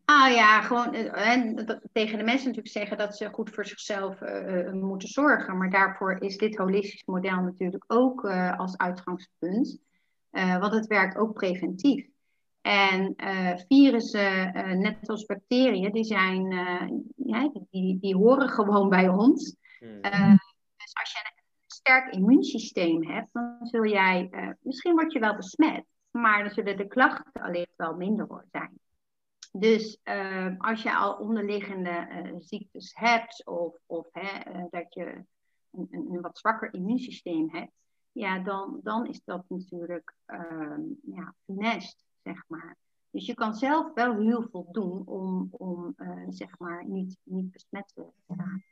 Ah ja, gewoon eh, en dat- tegen de mensen natuurlijk zeggen dat ze goed voor zichzelf eh, eh, moeten zorgen. Maar daarvoor is dit holistisch model natuurlijk ook als uitgangspunt. Want het werkt ook preventief. En virussen, net als bacteriën, die, zijn, ja, die, die horen gewoon bij ons. Hmm. Dus als je een sterk immuunsysteem hebt, dan zul jij, eh, misschien word je wel besmet, maar dan zullen de klachten allicht wel minder zijn. Dus eh, als je al onderliggende eh, ziektes hebt of, of hè, eh, dat je een, een, wat zwakker immuunsysteem hebt, ja, dan, dan is dat natuurlijk ehm ja, funest, zeg maar. Dus je kan zelf wel heel veel doen om, om zeg maar, niet, niet besmet te raken.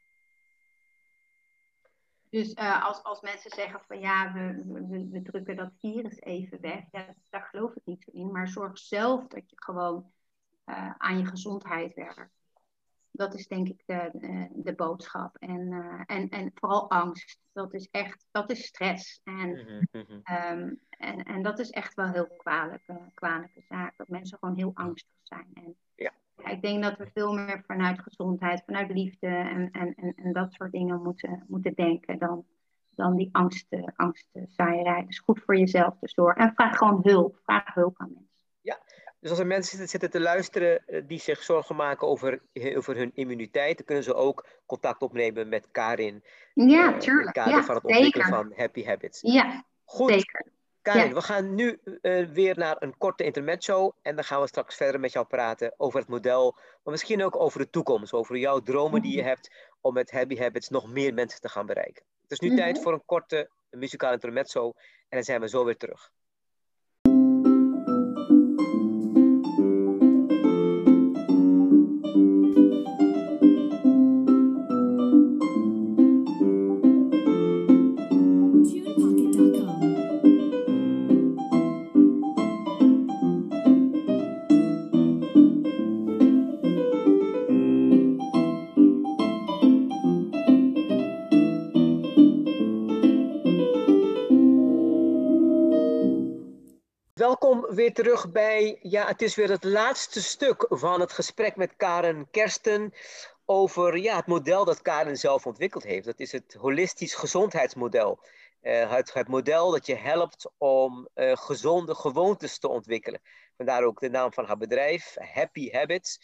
Dus eh, als, als mensen zeggen van ja, we, we, we drukken dat virus even weg, ja, daar geloof ik niet zo in. Maar zorg zelf dat je gewoon eh, aan je gezondheid werkt. Dat is denk ik de, de, de boodschap. En, eh, en, en vooral angst. Dat is echt, dat is stress. En, Mhm, mhm. ehm, en, en dat is echt wel heel kwalijke, kwalijke zaak. Dat mensen gewoon heel angstig zijn. En, Ja. Ja, ik denk dat we veel meer vanuit gezondheid, vanuit liefde en, en, en, en dat soort dingen moeten, moeten denken dan, dan die angst, angstzaaierij. Dus goed voor jezelf te zorgen. En vraag gewoon hulp. Vraag hulp aan mensen. Dus als er mensen zitten, te luisteren eh, die zich zorgen maken over, over hun immuniteit, dan kunnen ze ook contact opnemen met Karin. Ja, eh, in het tuurlijk. kader Ja, van het ontwikkelen zeker. van happy habits. Ja, Goed, zeker. Karin, Ja. we gaan nu eh, weer naar een korte intermezzo. En dan gaan we straks verder met jou praten over het model. Maar misschien ook over de toekomst. Over jouw dromen die je Mhm. hebt om met Happy Habits nog meer mensen te gaan bereiken. Het is nu Mhm. tijd voor een korte muzikale intermezzo. En dan zijn we zo weer terug. Weer terug bij, ja, het is weer het laatste stuk van het gesprek met Karen Kersten over ja, het model dat Karen zelf ontwikkeld heeft. Dat is het holistisch gezondheidsmodel. Eh, het, het model dat je helpt om eh, gezonde gewoontes te ontwikkelen. Vandaar ook de naam van haar bedrijf, Happy Habits.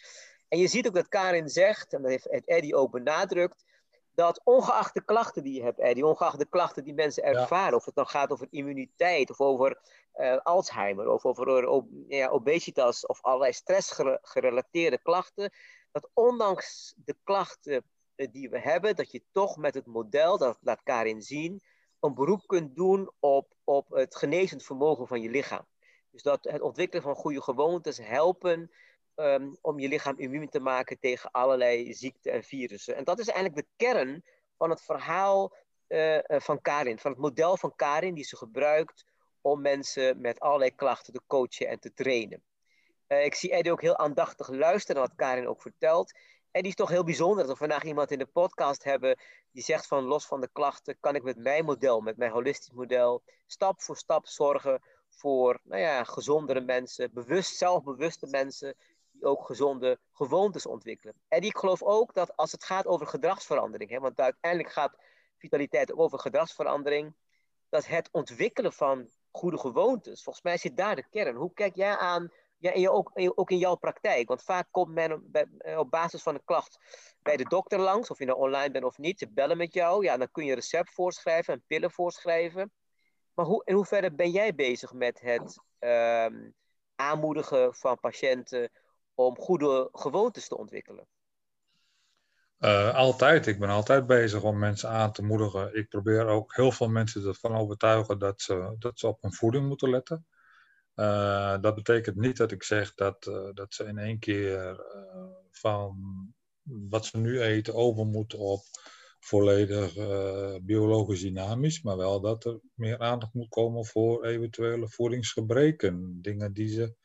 En je ziet ook dat Karin zegt, en dat heeft Eddie ook benadrukt, dat ongeacht de klachten die je hebt, Eddie, ongeacht de klachten die mensen ervaren, of het dan gaat over immuniteit of over eh, Alzheimer of over ob- ja, obesitas of allerlei stressgerelateerde klachten, dat ondanks de klachten eh, die we hebben, dat je toch met het model, dat laat Karin zien, een beroep kunt doen op, op het genezend vermogen van je lichaam. Dus dat het ontwikkelen van goede gewoontes helpen ehm, om je lichaam immuun te maken tegen allerlei ziekten en virussen. En dat is eigenlijk de kern van het verhaal uh, van Karin, van het model van Karin die ze gebruikt om mensen met allerlei klachten te coachen en te trainen. Uh, ik zie Eddie ook heel aandachtig luisteren naar wat Karin ook vertelt. En die is toch heel bijzonder dat we vandaag iemand in de podcast hebben die zegt van los van de klachten kan ik met mijn model, met mijn holistisch model, stap voor stap zorgen voor nou ja, gezondere mensen, bewust, zelfbewuste mensen ook gezonde gewoontes ontwikkelen. En ik geloof ook dat als het gaat over gedragsverandering, hè, want uiteindelijk gaat vitaliteit ook over gedragsverandering, dat het ontwikkelen van goede gewoontes, volgens mij zit daar de kern. Hoe kijk jij aan ja, en je ook, ook in jouw praktijk. Want vaak komt men eh, op basis van een klacht bij de dokter langs, of je nou online bent of niet. Ze bellen met jou, ja, dan kun je recept voorschrijven en pillen voorschrijven. Maar hoe, in hoeverre ben jij bezig met het ehm, aanmoedigen van patiënten om goede gewoontes te ontwikkelen? Uh, altijd. Ik ben altijd bezig om mensen aan te moedigen. Ik probeer ook heel veel mensen ervan overtuigen dat ze, dat ze op hun voeding moeten letten. Uh, dat betekent niet dat ik zeg dat, uh, dat ze in één keer van wat ze nu eten over moeten op volledig biologisch dynamisch, maar wel dat er meer aandacht moet komen voor eventuele voedingsgebreken. Dingen die ze,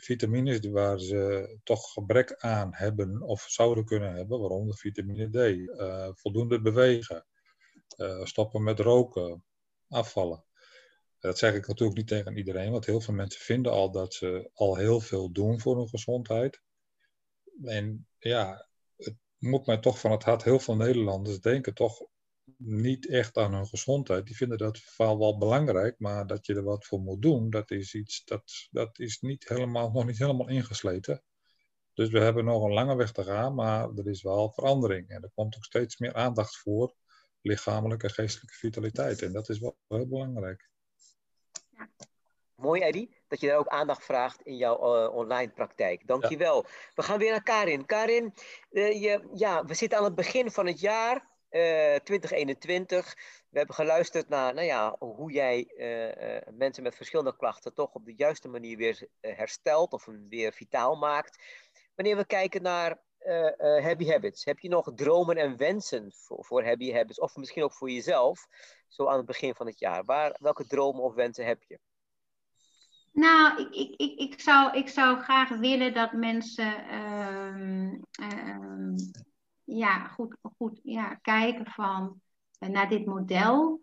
vitamines waar ze toch gebrek aan hebben of zouden kunnen hebben, waaronder vitamine D. voldoende bewegen, stoppen met roken, afvallen. Dat zeg ik natuurlijk niet tegen iedereen, want heel veel mensen vinden al dat ze al heel veel doen voor hun gezondheid. En ja, het moet mij toch van het hart, heel veel Nederlanders denken toch niet echt aan hun gezondheid. Die vinden dat wel, wel belangrijk, maar dat je er wat voor moet doen, dat is iets dat, dat is niet helemaal, nog niet helemaal ingesleten. Dus we hebben nog een lange weg te gaan, maar er is wel verandering. En er komt ook steeds meer aandacht voor lichamelijke en geestelijke vitaliteit. En dat is wel heel belangrijk. Mooi, Eddie, dat je daar ook aandacht vraagt in jouw uh, online praktijk. Dankjewel. Ja. We gaan weer naar Karin. Karin, uh, je, ja, we zitten aan het begin van het jaar uh, eh, 2021. We hebben geluisterd naar nou ja, hoe jij mensen met verschillende klachten toch op de juiste manier weer herstelt of weer vitaal maakt. Wanneer we kijken naar happy habits, heb je nog dromen en wensen voor, happy habits of misschien ook voor jezelf? zo aan het begin van het jaar? Waar, welke dromen of wensen heb je? Nou, ik, ik, ik, ik, zou, ik zou graag willen dat mensen uh, uh, ja, goed, goed ja, kijken van, uh, naar dit model.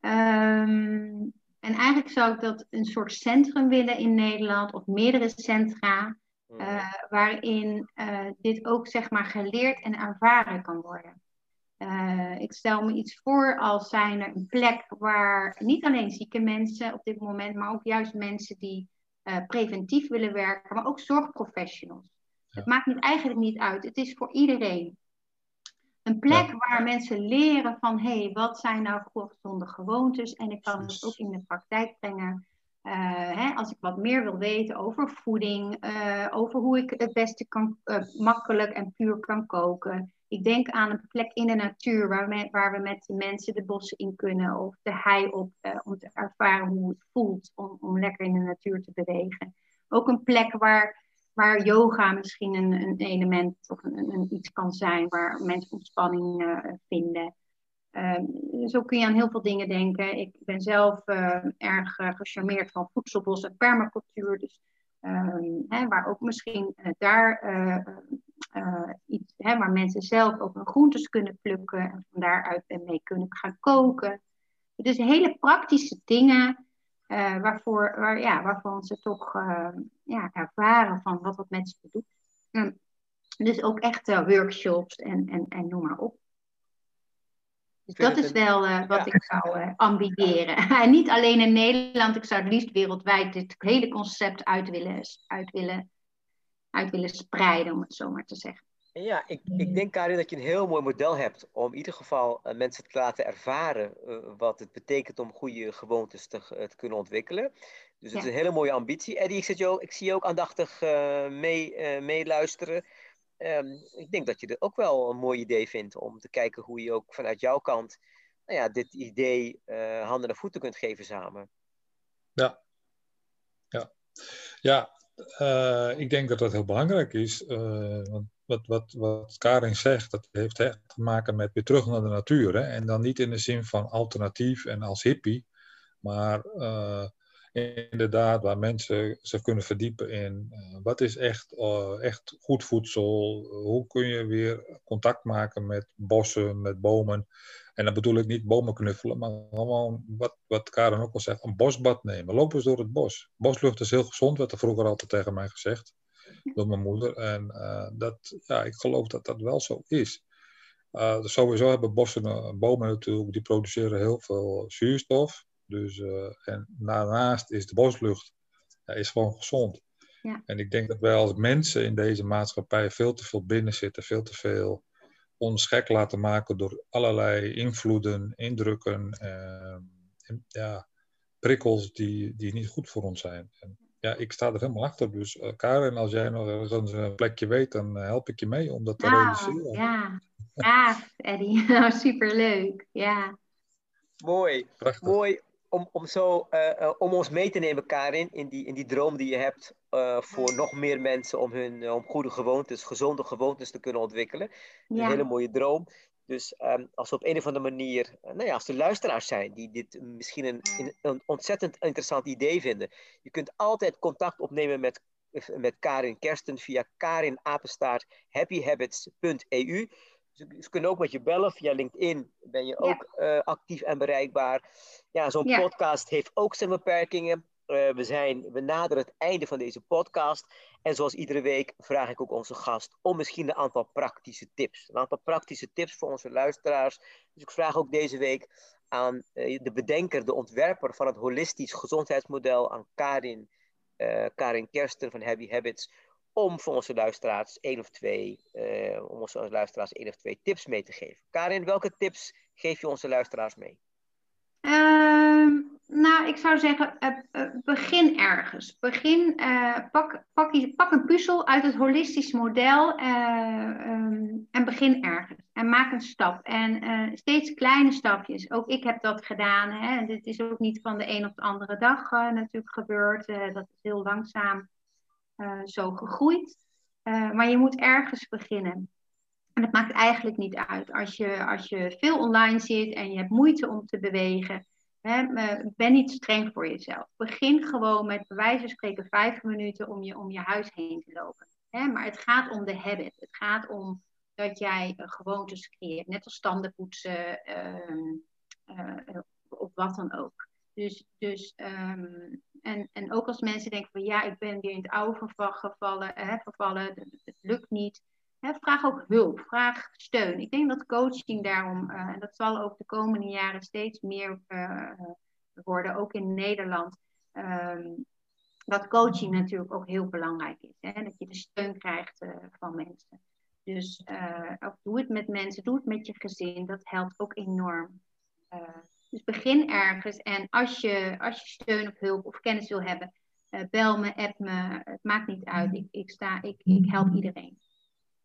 Um, en eigenlijk zou ik dat een soort centrum willen in Nederland, of meerdere centra, eh, waarin eh, dit ook zeg maar geleerd en ervaren kan worden. Uh, ik stel me iets voor als zijn er een plek waar niet alleen zieke mensen op dit moment, maar ook juist mensen die uh, preventief willen werken, maar ook zorgprofessionals. Ja. Het maakt niet, eigenlijk niet uit. Het is voor iedereen. Een plek ja. waar mensen leren van hé, hey, wat zijn nou gezonde gewoontes? En ik kan het ook in de praktijk brengen. Uh, hè, als ik wat meer wil weten over voeding, over hoe ik het beste kan, makkelijk en puur kan koken ik denk aan een plek in de natuur waar we, waar we met de mensen de bossen in kunnen of de hei op, om te ervaren hoe het voelt om, om lekker in de natuur te bewegen. Ook een plek waar, waar yoga misschien een, een element of een, een, iets kan zijn waar mensen ontspanning uh, vinden. Uh, zo kun je aan heel veel dingen denken. Ik ben zelf uh, erg gecharmeerd van voedselbos en permacultuur. Dus ehm, hè, waar ook misschien daar iets hè, waar mensen zelf ook hun groentes kunnen plukken en van daaruit mee kunnen gaan koken. Dus hele praktische dingen uh, waarvoor, waar, ja, waarvan ze toch uh, ja, ervaren van wat het met ze doet. Um, dus ook echt workshops en, en, en noem maar op. Dus dat is wel uh, wat ja. ik zou ambiëren. en niet alleen in Nederland, ik zou het liefst wereldwijd dit hele concept uit willen, uit willen uit willen spreiden, om het zo maar te zeggen. Ja, ik, ik denk Karin dat je een heel mooi model hebt om in ieder geval uh, mensen te laten ervaren uh, wat het betekent om goede gewoontes te, te kunnen ontwikkelen. Dus het ja. is een hele mooie ambitie. Eddie, ik, zit jou, ik zie je ook aandachtig mee, meeluisteren. Um, ik denk dat je het ook wel een mooi idee vindt om te kijken hoe je ook vanuit jouw kant nou ja, dit idee handen en voeten kunt geven samen. Ja, ja. ja uh, ik denk dat dat heel belangrijk is. Uh, want wat, wat, wat Karin zegt, dat heeft echt te maken met weer terug naar de natuur. Hè? En dan niet in de zin van alternatief en als hippie, maar uh, inderdaad waar mensen zich kunnen verdiepen in wat is echt, echt goed voedsel, hoe kun je weer contact maken met bossen, met bomen. En dan bedoel ik niet bomen knuffelen, maar gewoon wat, wat ook al zegt, een bosbad nemen. Lopen eens door het bos. Boslucht is heel gezond, werd er vroeger altijd tegen mij gezegd door mijn moeder. En uh, dat, ja, ik geloof dat dat wel zo is. Uh, sowieso hebben bossen, uh, bomen natuurlijk, die produceren heel veel zuurstof. Dus, en daarnaast is de boslucht ja, is gewoon gezond. Ja. En ik denk dat wij als mensen in deze maatschappij veel te veel binnen zitten, veel te veel ons gek laten maken door allerlei invloeden, indrukken, en, ja, prikkels die, die niet goed voor ons zijn. En, ja, ik sta er helemaal achter. Dus uh, Karen, als jij nog ergens een plekje weet, dan eh, help ik je mee om dat te nou, realiseren. Ja, ja Eddie. Nou, superleuk. Ja. Mooi. Prachtig. Mooi om, om, zo, uh, om ons mee te nemen, Karin, in die, in die droom die je hebt voor nog meer mensen om hun om goede gewoontes, gezonde gewoontes te kunnen ontwikkelen. Ja. Een hele mooie droom. Dus um, als we op een of andere manier, uh, nou ja, als er luisteraars zijn die dit misschien een, een, ontzettend interessant idee vinden, je kunt altijd contact opnemen met, met Karin Kersten via karinapenstaarthappyhabits.eu. Ze, ze kunnen ook met je bellen via LinkedIn, ben je ook ja. uh, actief en bereikbaar. Ja, zo'n ja. podcast heeft ook zijn beperkingen. Uh, we, zijn, we naderen het einde van deze podcast. En zoals iedere week vraag ik ook onze gast om misschien een aantal praktische tips. Een aantal praktische tips voor onze luisteraars. Dus ik vraag ook deze week aan uh, de bedenker, de ontwerper van het holistisch gezondheidsmodel, aan Karin, uh, Karin Kersten van Happy Habits, om voor onze luisteraars één of twee, om onze luisteraars één of twee tips mee te geven. Karin, welke tips geef je onze luisteraars mee? Nou, ik zou zeggen, uh, uh, begin ergens. Begin, uh, pak, pak, pak, een puzzel uit het holistisch model um, en begin ergens. En maak een stap. En steeds kleine stapjes. Ook ik heb dat gedaan. Hè. Dit is ook niet van de een op de andere dag natuurlijk gebeurd. dat is heel langzaam zo gegroeid. maar je moet ergens beginnen. En het maakt eigenlijk niet uit. Als je, als je veel online zit en je hebt moeite om te bewegen ben niet streng voor jezelf. Begin gewoon met bij wijze van spreken vijf minuten om je, om je huis heen te lopen. maar het gaat om de habit. Het gaat om dat jij gewoontes creëert. Net als standen poetsen uh, of wat dan ook. Dus, dus um, en, en ook als mensen denken van ja, ik ben weer in het oude gevallen, hè, vervallen, het lukt niet vraag ook hulp, vraag steun. Ik denk dat coaching daarom, uh, en dat zal ook de komende jaren steeds meer uh, worden, ook in Nederland, um, dat coaching natuurlijk ook heel belangrijk is. Hè? Dat je de steun krijgt uh, van mensen. Dus ook doe het met mensen, doe het met je gezin, dat helpt ook enorm. dus begin ergens en als je, als je steun of hulp of kennis wil hebben, bel me, app me, het maakt niet uit. Ik, ik, sta, ik, ik help iedereen.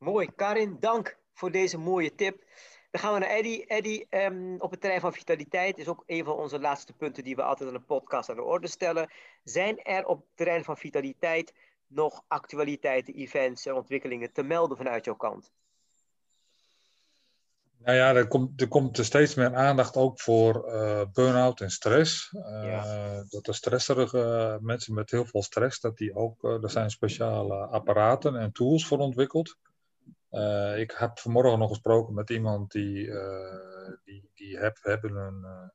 Mooi. Karin, dank voor deze mooie tip. Dan gaan we naar Eddy. Eddy, um, op het terrein van vitaliteit is ook een van onze laatste punten die we altijd in de podcast aan de orde stellen. Zijn er op het terrein van vitaliteit nog actualiteiten, events en ontwikkelingen te melden vanuit jouw kant? Nou ja, er komt, er komt er steeds meer aandacht ook voor uh, burn-out en stress. Uh, ja. Dat de stresserige mensen met heel veel stress, dat die ook, er zijn speciale apparaten en tools voor ontwikkeld. Uh, ik heb vanmorgen nog gesproken met iemand die, uh, die, die heb, hebben een, een,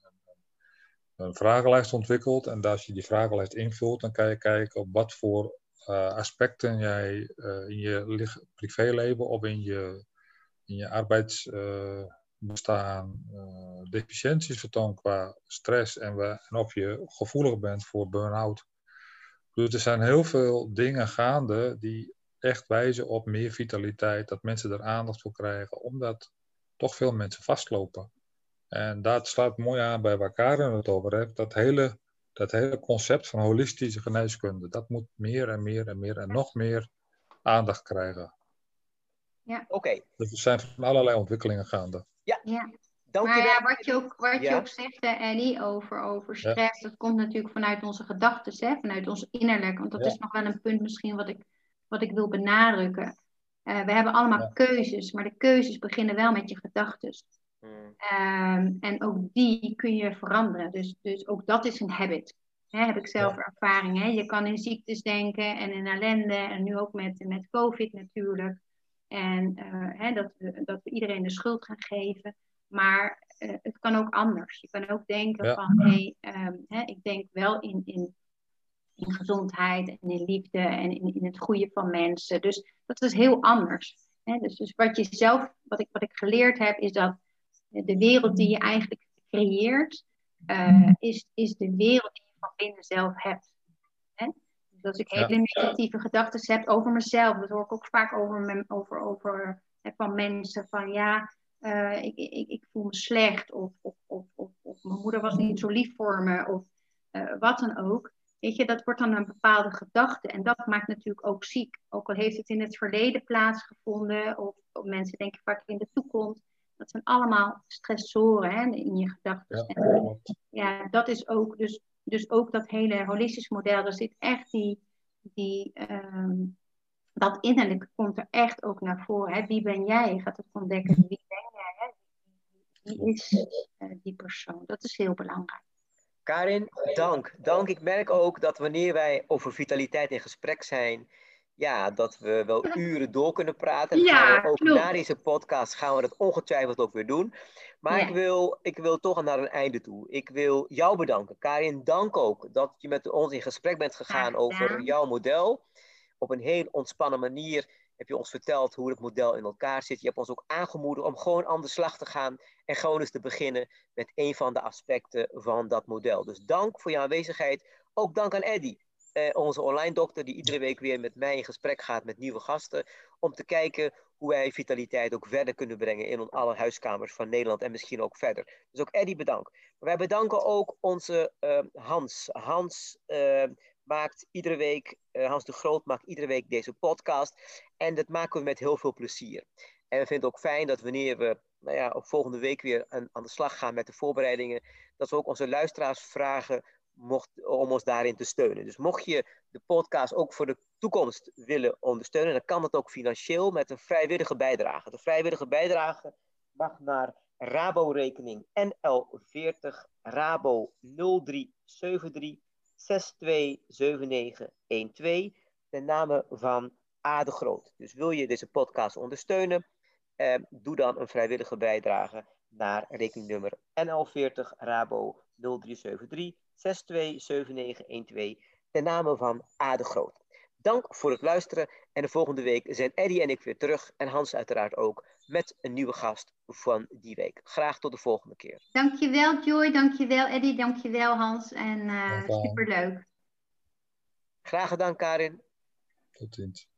een, vragenlijst ontwikkeld. En als je die vragenlijst invult, dan kan je kijken op wat voor aspecten jij in je privéleven of in je, in je arbeidsbestaan deficiënties vertoont qua stress en, en of je gevoelig bent voor burn-out. Dus er zijn heel veel dingen gaande die echt wijzen op meer vitaliteit, dat mensen er aandacht voor krijgen, omdat toch veel mensen vastlopen. En dat sluit mooi aan bij waar Karen het over heeft. Dat hele, dat hele concept van holistische geneeskunde, dat moet meer en meer en meer en nog meer aandacht krijgen. Ja. Oké. Dus er zijn van allerlei ontwikkelingen gaande. Ja. ja. maar ja, wat je ook, wat je ook zegt, Ellie, over, over stress, dat komt natuurlijk vanuit onze gedachten, vanuit ons innerlijk. Want dat is nog wel een punt misschien wat ik, wat ik wil benadrukken. Uh, we hebben allemaal keuzes, maar de keuzes beginnen wel met je gedachten. Hmm. Ehm, en ook die kun je veranderen. Dus, dus ook dat is een habit. Hè, heb ik zelf ervaring. Hè? Je kan in ziektes denken en in ellende. En nu ook met, met COVID natuurlijk. En uh, hè, dat, we, dat we iedereen de schuld gaan geven. Maar uh, het kan ook anders. Je kan ook denken van, hé, hey, um, ik denk wel in, in, in gezondheid en in liefde en in, in het goede van mensen. Dus dat is heel anders. Hè? Dus, dus wat je zelf, wat ik, wat ik geleerd heb, is dat de wereld die je eigenlijk creëert, uh, is, is de wereld die je van binnen zelf hebt. Hè? Dus als ik hele negatieve gedachten heb over mezelf, dat hoor ik ook vaak over, over, over van mensen van ja, uh, ik, ik, ik, voel me slecht of, of, of, of, of mijn moeder was niet zo lief voor me of uh, wat dan ook. Weet je, dat wordt dan een bepaalde gedachte en dat maakt natuurlijk ook ziek. Ook al heeft het in het verleden plaatsgevonden of, of mensen denken vaak in de toekomst. Dat zijn allemaal stressoren hè, in je gedachten. Ja, ja, dat is ook, dus, dus ook dat hele holistisch model, daar zit echt die, die um, dat innerlijk komt er echt ook naar voren. Hè? Wie ben jij? Je gaat het ontdekken. Wie ben jij? Hè? Wie is uh, die persoon? Dat is heel belangrijk. Karin, dank. Dank. Ik merk ook dat wanneer wij over vitaliteit in gesprek zijn, ja, dat we wel uren door kunnen praten. Ja, ook klopt. na deze podcast gaan we dat ongetwijfeld ook weer doen. Maar ik, wil, ik wil toch naar een einde toe. Ik wil jou bedanken. Karin, dank ook dat je met ons in gesprek bent gegaan over jouw model. Op een heel ontspannen manier heb je ons verteld hoe het model in elkaar zit. Je hebt ons ook aangemoedigd om gewoon aan de slag te gaan en gewoon eens te beginnen met een van de aspecten van dat model. Dus dank voor je aanwezigheid. Ook dank aan Eddy, eh, onze online dokter, die iedere week weer met mij in gesprek gaat met nieuwe gasten. Om te kijken hoe wij vitaliteit ook verder kunnen brengen in alle huiskamers van Nederland en misschien ook verder. Dus ook Eddy bedankt. Wij bedanken ook onze uh, Hans. Hans uh, maakt iedere week, uh, Hans de Groot maakt iedere week deze podcast. En dat maken we met heel veel plezier. En we vinden het ook fijn dat wanneer we nou ja, volgende week weer aan, aan de slag gaan met de voorbereidingen, dat we ook onze luisteraars vragen mocht, om ons daarin te steunen. Dus mocht je de podcast ook voor de toekomst willen ondersteunen, dan kan dat ook financieel met een vrijwillige bijdrage. De vrijwillige bijdrage mag naar Rabo-rekening NL40 Rabo 0373 627912 ten name van A de Groot. Dus wil je deze podcast ondersteunen, eh, doe dan een vrijwillige bijdrage naar rekeningnummer NL40 Rabo 0373 627912 ten name van A de Groot. Dank voor het luisteren en de volgende week zijn Eddie en ik weer terug en Hans uiteraard ook met een nieuwe gast van die week. Graag tot de volgende keer. Dankjewel Joy, dankjewel Eddie, dankjewel Hans en uh, superleuk. Graag gedaan Karin. Tot ziens.